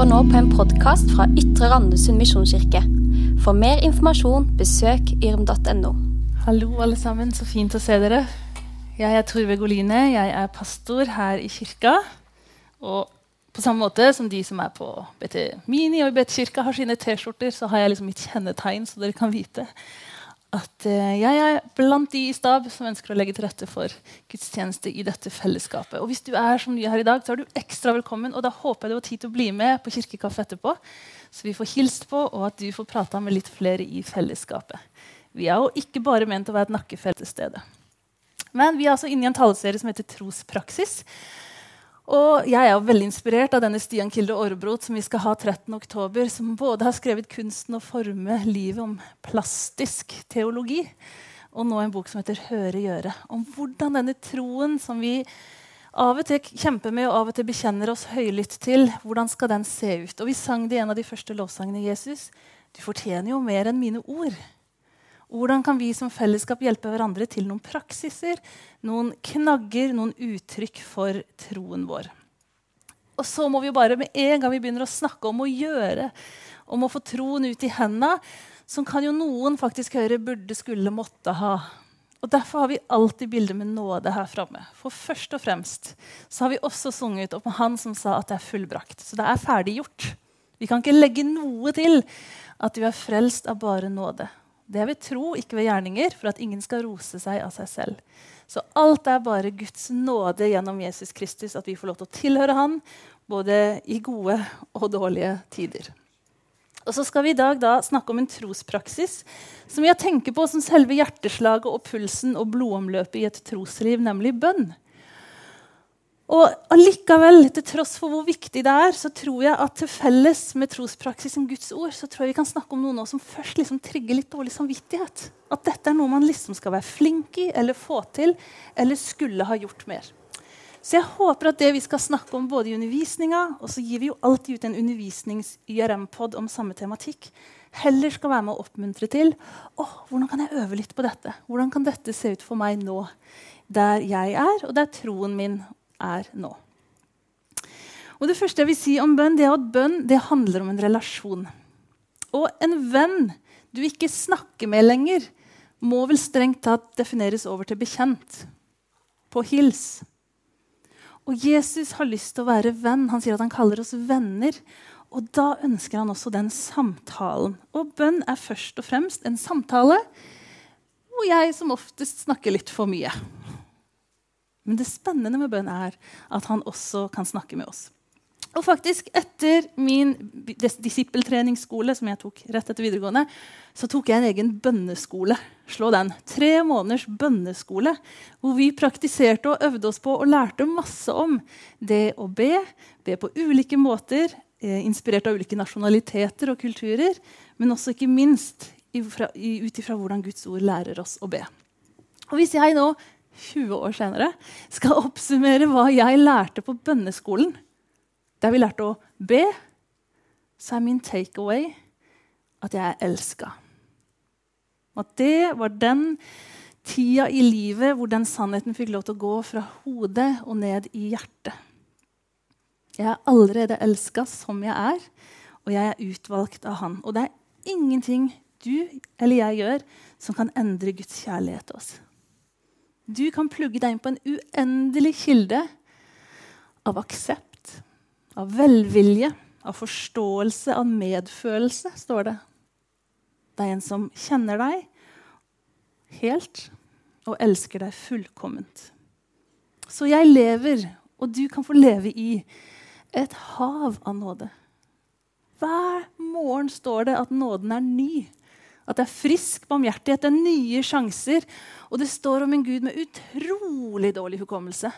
hører nå på en podkast fra Ytre Randesund misjonskirke. For mer informasjon, besøk yrm.no. Hallo, alle sammen. Så fint å se dere. Jeg er Torve Goline. Jeg er pastor her i kirka. Og på samme måte som de som er på BT Mini og i BT Kirka har sine T-skjorter, så har jeg liksom mitt kjennetegn, så dere kan vite at uh, jeg er blant de i stab som ønsker å legge til rette for gudstjeneste i dette fellesskapet. Og Hvis du er som ny her i dag, så er du ekstra velkommen. Og da håper jeg du har tid til å bli med på kirkekaffe etterpå, så vi får hilst på, og at du får prata med litt flere i fellesskapet. Vi er jo ikke bare ment å være et nakkefelt til stede. Men vi er altså inne i en taleserie som heter Trospraksis. Og jeg er veldig inspirert av denne Stian Kilde Aarbrot som vi skal ha 13. oktober, som både har skrevet 'Kunsten å forme livet' om plastisk teologi, og nå en bok som heter 'Høre gjøre', om hvordan denne troen som vi av og til kjemper med og av og til bekjenner oss høylytt til, hvordan skal den se ut? Og Vi sang det i en av de første lovsangene. Jesus, du fortjener jo mer enn mine ord. Hvordan kan vi som fellesskap hjelpe hverandre til noen praksiser, noen knagger, noen uttrykk for troen vår? Og så må vi jo bare med en gang vi begynner å snakke om å gjøre, om å få troen ut i henda, som kan jo noen faktisk høre burde, skulle, måtte ha. Og Derfor har vi alltid bildet med nåde her framme. For først og fremst så har vi også sunget om han som sa at det er fullbrakt. Så det er ferdiggjort. Vi kan ikke legge noe til at du er frelst av bare nåde. Det er ved tro, ikke ved gjerninger, for at ingen skal rose seg av seg selv. Så alt er bare Guds nåde gjennom Jesus Kristus, at vi får lov til å tilhøre Han både i gode og dårlige tider. Og så skal vi i dag da snakke om en trospraksis som vi har tenkt på som selve hjerteslaget og pulsen og blodomløpet i et trosliv, nemlig bønn. Og allikevel, til tross for hvor viktig det er, så tror jeg at til felles med trospraksisen Guds ord, så tror jeg vi kan snakke om noe nå som først liksom trigger litt dårlig samvittighet. At dette er noe man liksom skal være flink i eller få til eller skulle ha gjort mer. Så jeg håper at det vi skal snakke om både i undervisninga, og så gir vi jo alltid ut en undervisnings-YRM-pod om samme tematikk, heller skal være med å oppmuntre til oh, hvordan kan jeg øve litt på dette. Hvordan kan dette se ut for meg nå, der jeg er, og der troen min er nå. Og Det første jeg vil si om bønn, det er at bønn det handler om en relasjon. Og en venn du ikke snakker med lenger, må vel strengt tatt defineres over til bekjent. På hils. Og Jesus har lyst til å være venn. Han sier at han kaller oss venner. Og da ønsker han også den samtalen. Og bønn er først og fremst en samtale hvor jeg som oftest snakker litt for mye. Men det spennende med bønn er at han også kan snakke med oss. Og faktisk Etter min disippeltreningsskole, som jeg tok rett etter videregående, så tok jeg en egen bønneskole. Slå den. Tre måneders bønneskole hvor vi praktiserte og øvde oss på og lærte masse om det å be. Be på ulike måter, eh, inspirert av ulike nasjonaliteter og kulturer. Men også ikke minst ut ifra hvordan Guds ord lærer oss å be. Og Hvis jeg nå 20 år senere, skal oppsummere hva jeg lærte på bønneskolen. Der vi lærte å be, så er min takeaway at jeg er elska. At det var den tida i livet hvor den sannheten fikk lov til å gå fra hodet og ned i hjertet. Jeg er allerede elska som jeg er, og jeg er utvalgt av Han. Og det er ingenting du eller jeg gjør som kan endre Guds kjærlighet til oss. Du kan plugge deg inn på en uendelig kilde av aksept, av velvilje, av forståelse, av medfølelse, står det. Det er en som kjenner deg helt og elsker deg fullkomment. Så jeg lever, og du kan få leve i, et hav av nåde. Hver morgen står det at nåden er ny. At det er frisk barmhjertighet, det er nye sjanser. Og det står om en Gud med utrolig dårlig hukommelse.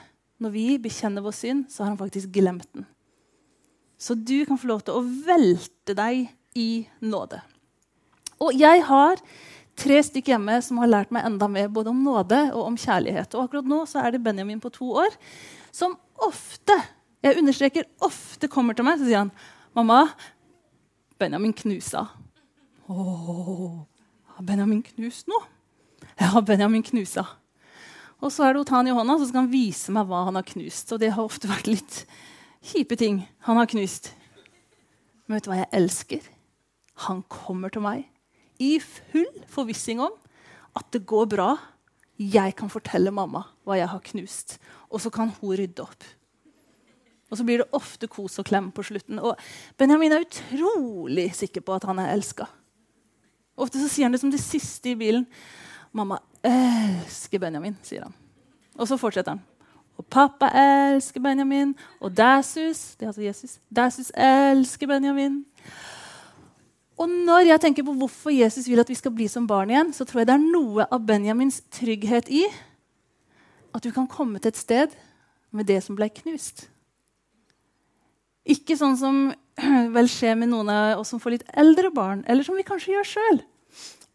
Når vi bekjenner vår synd, så har han faktisk glemt den. Så du kan få lov til å velte deg i nåde. Og jeg har tre stykker hjemme som har lært meg enda mer både om nåde og om kjærlighet. Og akkurat nå så er det Benjamin på to år som ofte jeg understreker ofte kommer til meg og sier han, 'Mamma, Benjamin knusa.' Å, har Benjamin knust noe? Ja, Benjamin knusa. Og så er det å ta han i hånda, så skal han vise meg hva han har knust. Og det har ofte vært litt kjipe ting han har knust. Men vet du hva jeg elsker? Han kommer til meg i full forvissing om at det går bra. Jeg kan fortelle mamma hva jeg har knust, og så kan hun rydde opp. Og så blir det ofte kos og klem på slutten. Og Benjamin er utrolig sikker på at han er elska. Ofte så sier han det som det siste i bilen. 'Mamma elsker Benjamin', sier han. Og så fortsetter han. Og pappa elsker Benjamin. Og Dassus det er altså Jesus, Dassus elsker Benjamin. Og når jeg tenker på hvorfor Jesus vil at vi skal bli som barn igjen, så tror jeg det er noe av Benjamins trygghet i at du kan komme til et sted med det som ble knust. Ikke sånn som vel skjer med noen av oss som får litt eldre barn, eller som vi kanskje gjør sjøl.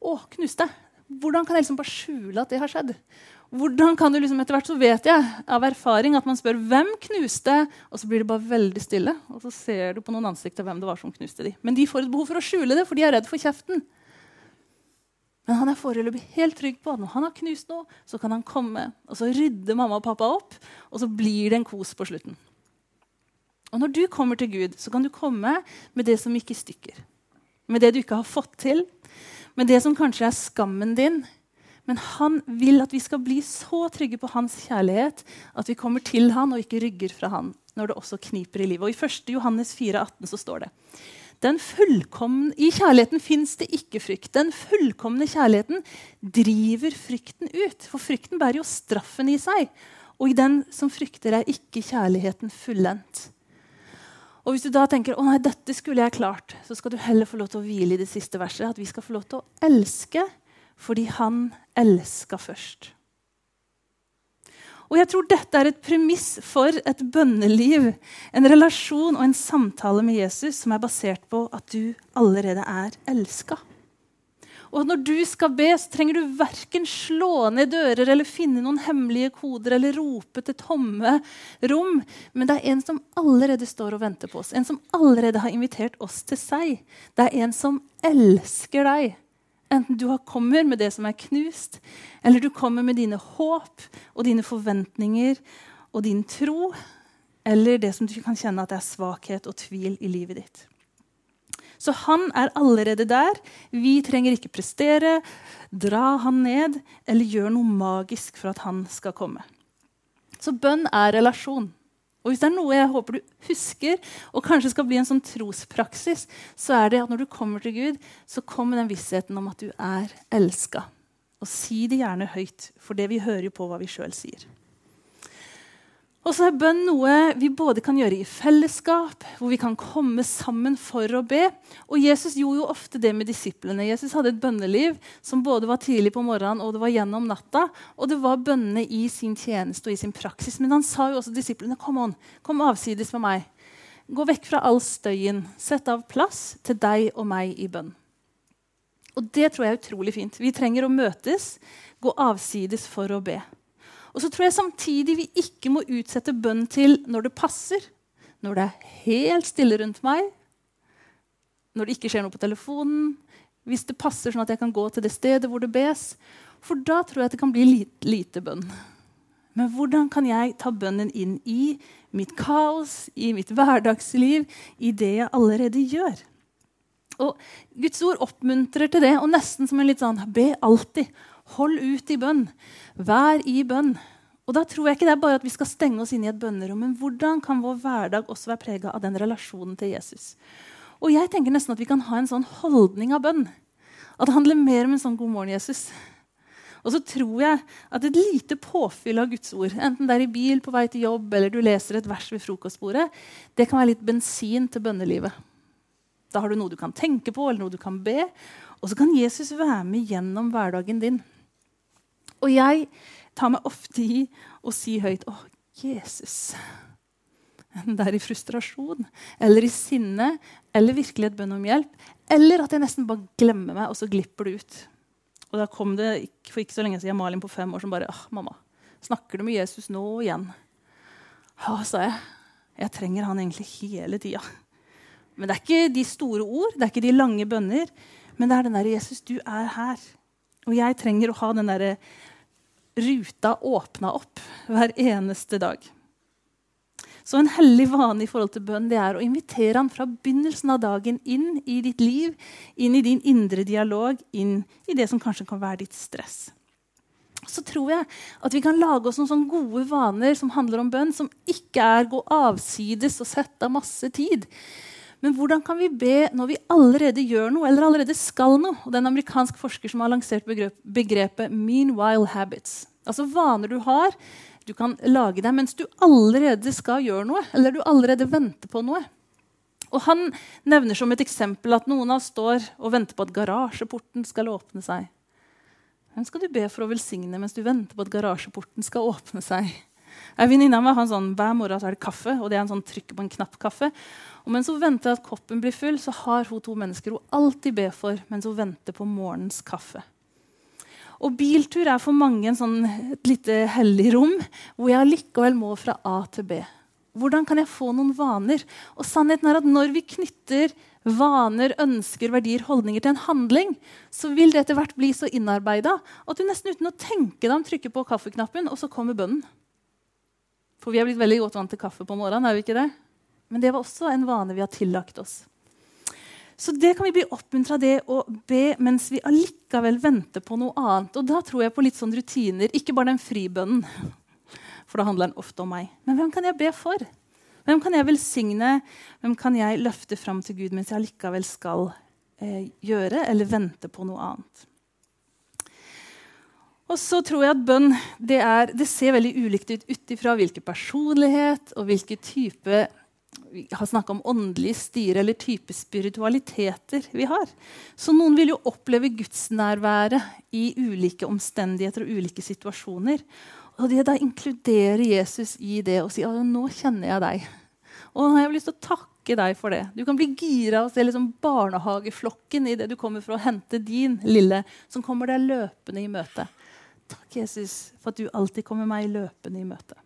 Å, knuste. Hvordan kan jeg liksom bare skjule at det har skjedd? Hvordan kan du liksom, etter hvert så vet jeg av erfaring at man spør hvem knuste, og så blir det bare veldig stille. Og så ser du på noen ansikter hvem det var som knuste de. Men de får et behov for å skjule det, for de er redd for kjeften. Men han er foreløpig helt trygg på at når han har knust noe, så kan han komme og så rydde mamma og pappa opp, og så blir det en kos på slutten. Og når du kommer til Gud, så kan du komme med det som ikke stykker. Med det du ikke har fått til, med det som kanskje er skammen din, men han vil at vi skal bli så trygge på hans kjærlighet at vi kommer til han og ikke rygger fra han når det også kniper i livet. Og I 1. Johannes 4, 18 så står det I kjærligheten fins det ikke frykt. Den fullkomne kjærligheten driver frykten ut. For frykten bærer jo straffen i seg. Og i den som frykter, er ikke kjærligheten fullendt. Og hvis du da tenker å nei, dette skulle jeg klart, så skal du heller få lov til å hvile i det siste verset. At vi skal få lov til å elske fordi han elska først. Og jeg tror dette er et premiss for et bønneliv, en relasjon og en samtale med Jesus som er basert på at du allerede er elska. Og når du skal be, så trenger du verken slå ned dører eller finne noen hemmelige koder eller rope til tomme rom. Men det er en som allerede står og venter på oss, en som allerede har invitert oss til seg. Det er en som elsker deg. Enten du kommer med det som er knust, eller du kommer med dine håp og dine forventninger og din tro, eller det som du kan kjenne at det er svakhet og tvil i livet ditt. Så han er allerede der. Vi trenger ikke prestere, dra han ned eller gjøre noe magisk for at han skal komme. Så bønn er relasjon. Og hvis det er noe jeg håper du husker, og kanskje skal bli en sånn trospraksis, så er det at når du kommer til Gud, så kom med den vissheten om at du er elska. Og si det gjerne høyt, for det vi hører jo på hva vi sjøl sier. Og så er bønn noe vi både kan gjøre i fellesskap, hvor vi kan komme sammen for å be. Og Jesus gjorde jo ofte det med disiplene. Jesus hadde et bønneliv som både var tidlig på morgenen og det var gjennom natta. Og det var bønnene i sin tjeneste og i sin praksis. Men han sa jo også til disiplene kom on, kom avsides med meg. Gå vekk fra all støyen. Sett av plass til deg og meg i bønn. Og det tror jeg er utrolig fint. Vi trenger å møtes, gå avsides for å be. Og så tror jeg samtidig vi ikke må utsette bønn til når det passer. Når det er helt stille rundt meg, når det ikke skjer noe på telefonen, hvis det passer sånn at jeg kan gå til det stedet hvor det bes. For da tror jeg at det kan bli lite, lite bønn. Men hvordan kan jeg ta bønnen inn i mitt kaos, i mitt hverdagsliv, i det jeg allerede gjør? Og Guds ord oppmuntrer til det, og nesten som en litt sånn be alltid. Hold ut i bønn. Vær i bønn. Og da tror jeg ikke det er bare at vi skal stenge oss inn i et bønnerom, men hvordan kan vår hverdag også være prega av den relasjonen til Jesus? Og jeg tenker nesten at vi kan ha en sånn holdning av bønn. At det handler mer om en sånn 'God morgen, Jesus'. Og så tror jeg at et lite påfyll av Guds ord, enten det er i bil på vei til jobb eller du leser et vers ved frokostbordet, det kan være litt bensin til bønnelivet. Da har du noe du kan tenke på, eller noe du kan be. Og så kan Jesus være med gjennom hverdagen din. Og jeg tar meg ofte i å si høyt Å, Jesus. Det er i frustrasjon eller i sinne eller virkelig et bønn om hjelp. Eller at jeg nesten bare glemmer meg, og så glipper det ut. Og da kom det for ikke så lenge siden Malin på fem år som bare Åh, mamma, snakker du med Jesus nå igjen? Ja, sa jeg. Jeg trenger han egentlig hele tida. Men det er ikke de store ord, det er ikke de lange bønner. Men det er den derre Jesus, du er her. Og jeg trenger å ha den derre ruta åpna opp hver eneste dag. Så en hellig vane i forhold til bønn det er å invitere han fra begynnelsen av dagen inn i ditt liv, inn i din indre dialog, inn i det som kanskje kan være ditt stress. Så tror jeg at vi kan lage oss noen gode vaner som handler om bønn, som ikke er gå avsides og sette av masse tid. Men hvordan kan vi be når vi allerede gjør noe eller allerede skal noe? Og det er en amerikansk forsker som har lansert begrepet 'meanwhile habits'. Altså vaner du har, du kan lage deg mens du allerede skal gjøre noe, eller du allerede venter på noe. Og Han nevner som et eksempel at noen av oss står og venter på at garasjeporten skal åpne seg. Hvem skal du be for å velsigne mens du venter på at garasjeporten skal åpne seg? En venninne av meg har en sånn, Hver morgen så er det kaffe, og det er en sånn trykk på en knapp-kaffe. Og mens hun venter at koppen blir full, så har hun to mennesker hun alltid ber for mens hun venter på morgens kaffe. Og biltur er for mange sånn, et lite hellig rom hvor jeg likevel må fra A til B. Hvordan kan jeg få noen vaner? Og sannheten er at Når vi knytter vaner, ønsker, verdier, holdninger til en handling, så vil det etter hvert bli så innarbeida at du nesten uten å tenke deg om trykker på kaffeknappen, og så kommer bønnen. For vi er blitt veldig godt vant til kaffe på morgenen. er vi ikke det? Men det var også en vane vi har tillagt oss. Så det kan vi bli oppmuntra det å be mens vi allikevel venter på noe annet. Og da tror jeg på litt sånn rutiner. Ikke bare den fribønnen, for da handler den ofte om meg. Men hvem kan jeg be for? Hvem kan jeg velsigne? Hvem kan jeg løfte fram til Gud mens jeg allikevel skal eh, gjøre eller vente på noe annet? Og så tror jeg at bønn det, er, det ser veldig ulikt ut ut ifra hvilken personlighet og hvilken type vi har snakka om åndelig styre eller type spiritualiteter vi har. Så noen vil jo oppleve gudsnærværet i ulike omstendigheter og ulike situasjoner. Og det da inkluderer Jesus i det og si at nå kjenner jeg deg. Og nå har jeg lyst til å takke deg for det. Du kan bli gira og se liksom barnehageflokken det du kommer for å hente din lille, som kommer deg løpende i møte. Takk, Jesus, for at du alltid kommer meg løpende i møte.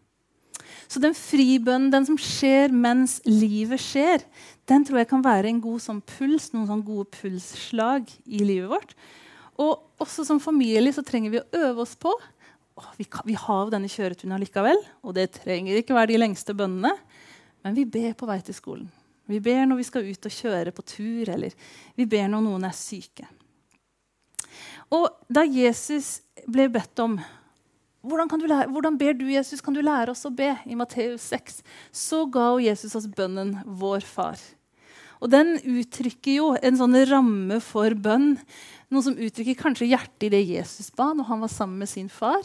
Så den fribønnen, den som skjer mens livet skjer, den tror jeg kan være en god sånn puls, noen sånn gode pulsslag i livet vårt. Og også som familie så trenger vi å øve oss på å, vi, kan, vi, har jo denne kjøreturen likevel, og det trenger ikke være de lengste bønnene, men vi ber på vei til skolen. Vi ber når vi skal ut og kjøre på tur, eller vi ber når noen er syke. Og da Jesus ble bedt om hvordan, lære, hvordan, ber du, Jesus? Kan du lære oss å be? I Matteus 6 så ga Jesus oss bønnen 'Vår Far'. Og Den uttrykker jo en sånn ramme for bønn. Noe som uttrykker kanskje hjertet i det Jesus ba når han var sammen med sin far.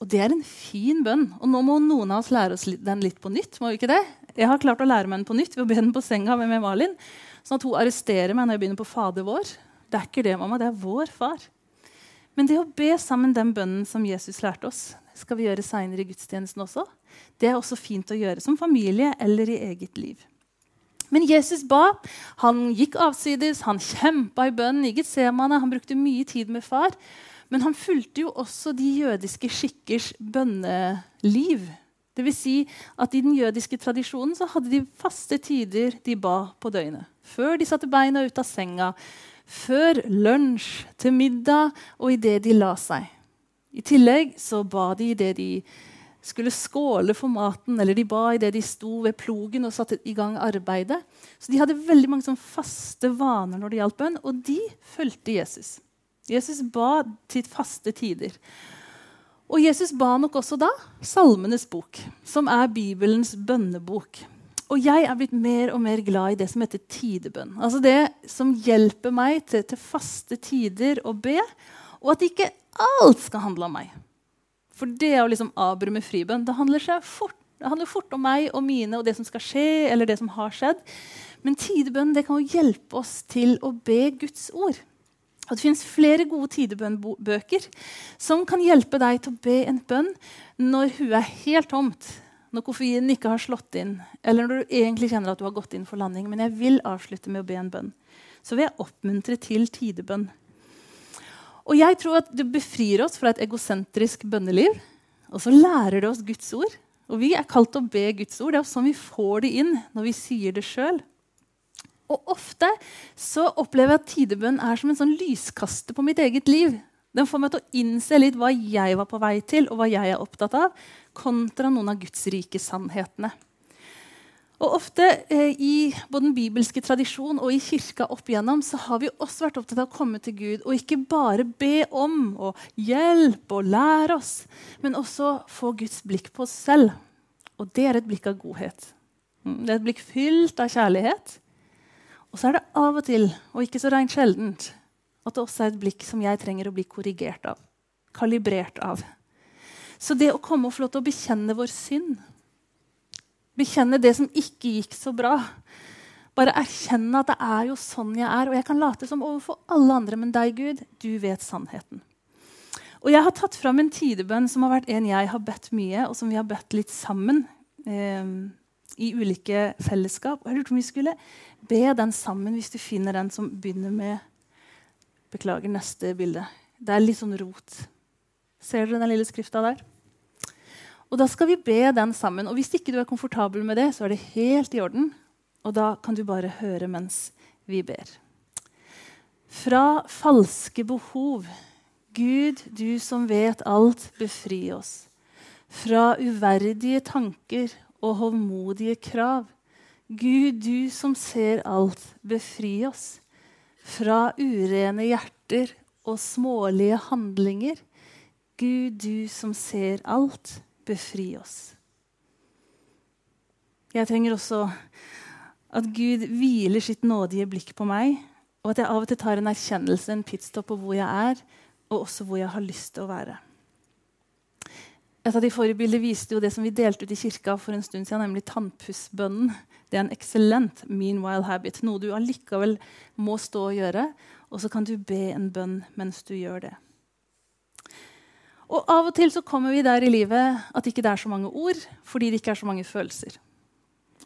Og det er en fin bønn. Og nå må noen av oss lære oss den litt på nytt. må vi ikke det? Jeg har klart å lære meg den på nytt ved å be den på senga med, Malin. Sånn at hun arresterer meg når jeg begynner på Fader vår. Det er ikke det, mamma. Det er vår far. Men det å be sammen den bønnen som Jesus lærte oss, skal vi gjøre seinere i gudstjenesten også. Det er også fint å gjøre som familie eller i eget liv. Men Jesus ba. Han gikk avsides, han kjempa i bønnen i Getsemane. Han brukte mye tid med far. Men han fulgte jo også de jødiske skikkers bønneliv. Vil si at I den jødiske tradisjonen så hadde de faste tider de ba på døgnet. Før de satte beina ut av senga, før lunsj, til middag og idet de la seg. I tillegg så ba de idet de skulle skåle for maten, eller de ba idet de sto ved plogen og satte i gang arbeidet. Så de hadde veldig mange faste vaner når det gjaldt bønn, og de fulgte Jesus. Jesus ba til faste tider. Og Jesus ba nok også da Salmenes bok, som er Bibelens bønnebok. Og jeg er blitt mer og mer glad i det som heter tidebønn. Altså det som hjelper meg til, til faste tider å be, og at ikke alt skal handle om meg. For det å liksom avbryte fribønn det handler, fort, det handler fort om meg og mine og det som skal skje, eller det som har skjedd. Men tidebønn det kan jo hjelpe oss til å be Guds ord. Og Det fins flere gode tidebønnbøker som kan hjelpe deg til å be en bønn når huet er helt tomt når koffeinen ikke har slått inn, eller når du egentlig kjenner at du har gått inn for landing. Men jeg vil avslutte med å be en bønn. Så vil jeg oppmuntre til tidebønn. Og jeg tror at det befrir oss fra et egosentrisk bønneliv. Og så lærer det oss Guds ord. Og vi er kalt til å be Guds ord. Det er sånn vi får det inn når vi sier det sjøl. Og ofte så opplever jeg at tidebønn er som en sånn lyskaster på mitt eget liv. Den får meg til å innse litt hva jeg var på vei til, og hva jeg er opptatt av, kontra noen av Guds rike sannhetene. Og ofte eh, I både den bibelske tradisjon og i kirka opp igjennom, så har vi også vært opptatt av å komme til Gud og ikke bare be om og hjelpe og lære oss, men også få Guds blikk på oss selv. Og det er et blikk av godhet. Mm, det er et blikk fylt av kjærlighet. Og så er det av og til, og ikke så rent sjeldent, at det også er et blikk som jeg trenger å bli korrigert av. Kalibrert av. Så det å komme og få lov til å bekjenne vår synd Bekjenne det som ikke gikk så bra. Bare erkjenne at det er jo sånn jeg er. Og jeg kan late som overfor alle andre, men deg, Gud, du vet sannheten. Og jeg har tatt fram en tidebønn som har vært en jeg har bedt mye, og som vi har bedt litt sammen eh, i ulike fellesskap. Og jeg lurte om vi skulle be den sammen, hvis du finner den som begynner med Beklager, neste bilde. Det er litt sånn rot. Ser dere den lille skrifta der? Og Da skal vi be den sammen. Og Hvis ikke du er komfortabel med det, så er det helt i orden. Og da kan du bare høre mens vi ber. Fra falske behov. Gud, du som vet alt, befri oss. Fra uverdige tanker og hovmodige krav. Gud, du som ser alt, befri oss. Fra urene hjerter og smålige handlinger. Gud, du som ser alt, befri oss. Jeg trenger også at Gud hviler sitt nådige blikk på meg, og at jeg av og til tar en erkjennelse, en pitstop på hvor jeg er, og også hvor jeg har lyst til å være. Et av de forrige bildene viste jo det som vi delte ut i kirka for en stund siden, nemlig tannpussbønnen. Det er en eksellent meanwhile habit, noe du allikevel må stå og gjøre. Og så kan du be en bønn mens du gjør det. Og av og til så kommer vi der i livet at ikke det er så mange ord fordi det ikke er så mange følelser.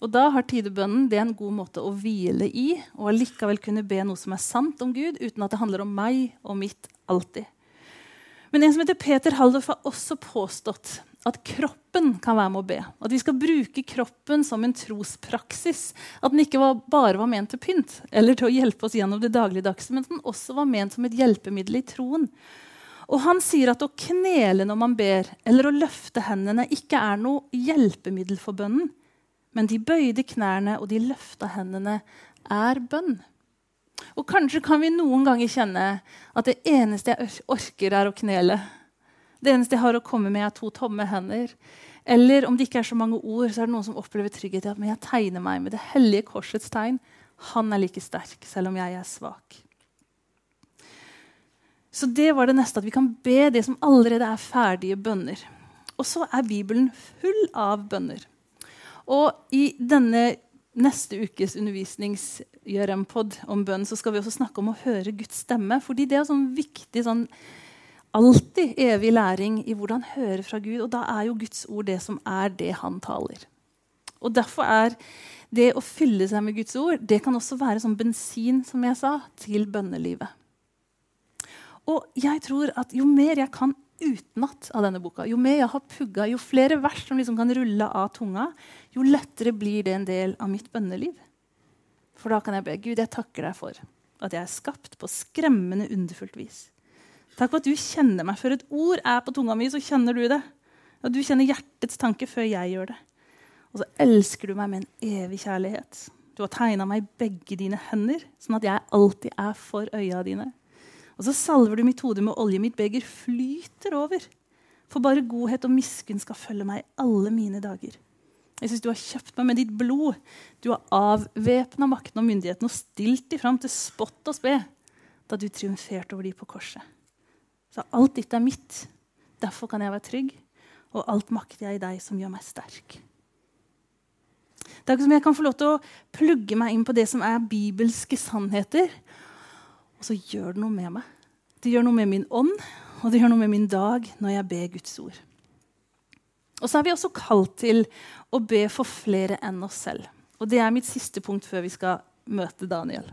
Og da har tidebønnen det er en god måte å hvile i og allikevel kunne be noe som er sant om Gud, uten at det handler om meg og mitt alltid. Men en som heter Peter Haldorf, har også påstått at kroppen kan være med å be. At vi skal bruke kroppen som en trospraksis. At den ikke var, bare var ment til pynt eller til å hjelpe oss gjennom det dagligdagse, men at den også var ment som et hjelpemiddel i troen. Og han sier at å knele når man ber, eller å løfte hendene, ikke er noe hjelpemiddel for bønnen. Men de bøyde knærne og de løfta hendene er bønn. Og kanskje kan vi noen ganger kjenne at det eneste jeg orker, er å knele. Det eneste jeg har å komme med, er to tomme hender. Eller om det ikke er så mange ord, så er det noen som opplever trygghet i at jeg tegner meg med det hellige korsets tegn. Han er like sterk, selv om jeg er svak. Så det var det neste, at vi kan be det som allerede er ferdige bønner. Og så er Bibelen full av bønner. Og i denne neste ukes undervisningsgjørempod om bønn så skal vi også snakke om å høre Guds stemme. fordi det er sånn viktig sånn alltid evig læring i hvordan høre fra Gud. Og da er jo Guds ord det som er det han taler. Og derfor er det å fylle seg med Guds ord det kan også være sånn bensin som jeg sa, til bønnelivet. Og jeg tror at jo mer jeg kan utenat av denne boka, jo mer jeg har pugga, jo flere vers som liksom kan rulle av tunga, jo lettere blir det en del av mitt bønneliv. For da kan jeg be Gud, jeg takker deg for at jeg er skapt på skremmende underfullt vis. Takk for at du kjenner meg. Før et ord er på tunga mi, så kjenner du det. Og du kjenner hjertets tanke før jeg gjør det. Og så elsker du meg med en evig kjærlighet. Du har tegna meg i begge dine hender, sånn at jeg alltid er for øya dine. Og så salver du mitt hode med olje. Mitt beger flyter over. For bare godhet og miskunn skal følge meg alle mine dager. Jeg synes Du har kjøpt meg med ditt blod. Du har avvæpna makten og myndigheten og stilt de fram til spott og spe da du triumferte over de på korset. Så alt ditt er mitt. Derfor kan jeg være trygg, og alt makter jeg i deg som gjør meg sterk. Det er ikke som jeg kan få lov til å plugge meg inn på det som er bibelske sannheter, og så gjør det noe med meg. Det gjør noe med min ånd, og det gjør noe med min dag når jeg ber Guds ord. Og så er vi også kalt til å be for flere enn oss selv. Og det er mitt siste punkt før vi skal møte Daniel.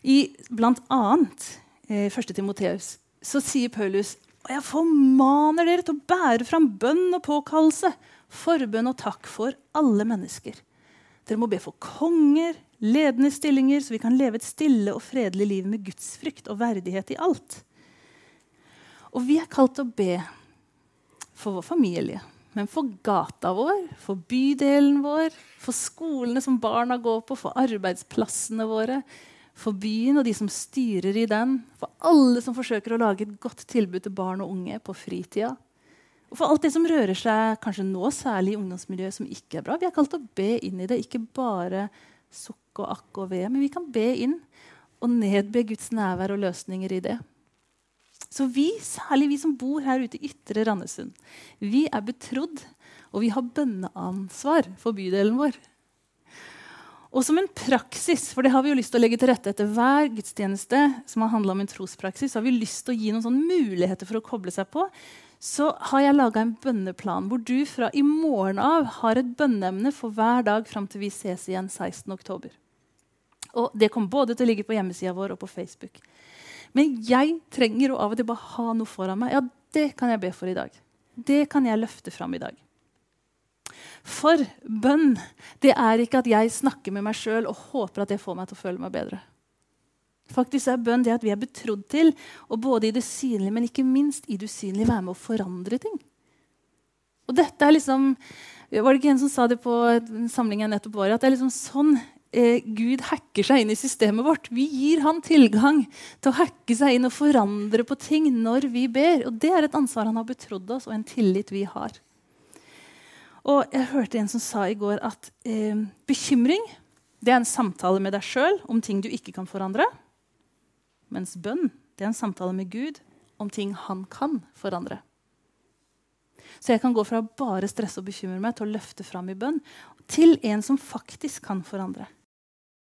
I blant annet eh, 1. Timoteus så sier Paulus og jeg formaner dere til å bære fram bønn og påkallelse, forbønn og takk for alle mennesker. Dere må be for konger, ledende stillinger, så vi kan leve et stille og fredelig liv med gudsfrykt og verdighet i alt. Og vi er kalt å be for vår familie, men for gata vår, for bydelen vår, for skolene som barna går på, for arbeidsplassene våre, for byen og de som styrer i den, for alle som forsøker å lage et godt tilbud til barn og unge på fritida. Og for alt det som rører seg kanskje nå særlig i ungdomsmiljøet som ikke er bra. Vi er kalt å be inn i det, ikke bare sukk og akk og ve, men vi kan be inn og nedbe Guds nærvær og løsninger i det. Så vi, særlig vi som bor her ute i Ytre Randesund, vi er betrodd, og vi har bønneansvar for bydelen vår. Og som en praksis, for det har vi jo lyst til å legge til rette etter hver gudstjeneste, som har om en trospraksis, har vi lyst til å gi noen sånne muligheter for å koble seg på. Så har jeg laga en bønneplan hvor du fra i morgen av har et bønneemne for hver dag fram til vi ses igjen 16.10. Og det kommer både til å ligge på hjemmesida vår og på Facebook. Men jeg trenger å av og til bare ha noe foran meg. Ja, det kan jeg be for i dag. Det kan jeg løfte fram i dag. For bønn det er ikke at jeg snakker med meg sjøl og håper at det får meg til å føle meg bedre. Faktisk er bønn det at vi er betrodd til å både i det synlige, men ikke minst i det usynlige være med å forandre ting. Og dette er liksom, Var det ikke en som sa det på en samling jeg nettopp var At det er liksom sånn eh, Gud hacker seg inn i systemet vårt. Vi gir han tilgang til å hacke seg inn og forandre på ting når vi ber. Og det er et ansvar han har betrodd oss, og en tillit vi har. Og jeg hørte en som sa i går at eh, bekymring det er en samtale med deg sjøl om ting du ikke kan forandre. Mens bønn det er en samtale med Gud om ting han kan forandre. Så jeg kan gå fra bare stresse og bekymre meg til å løfte fram i bønn til en som faktisk kan forandre.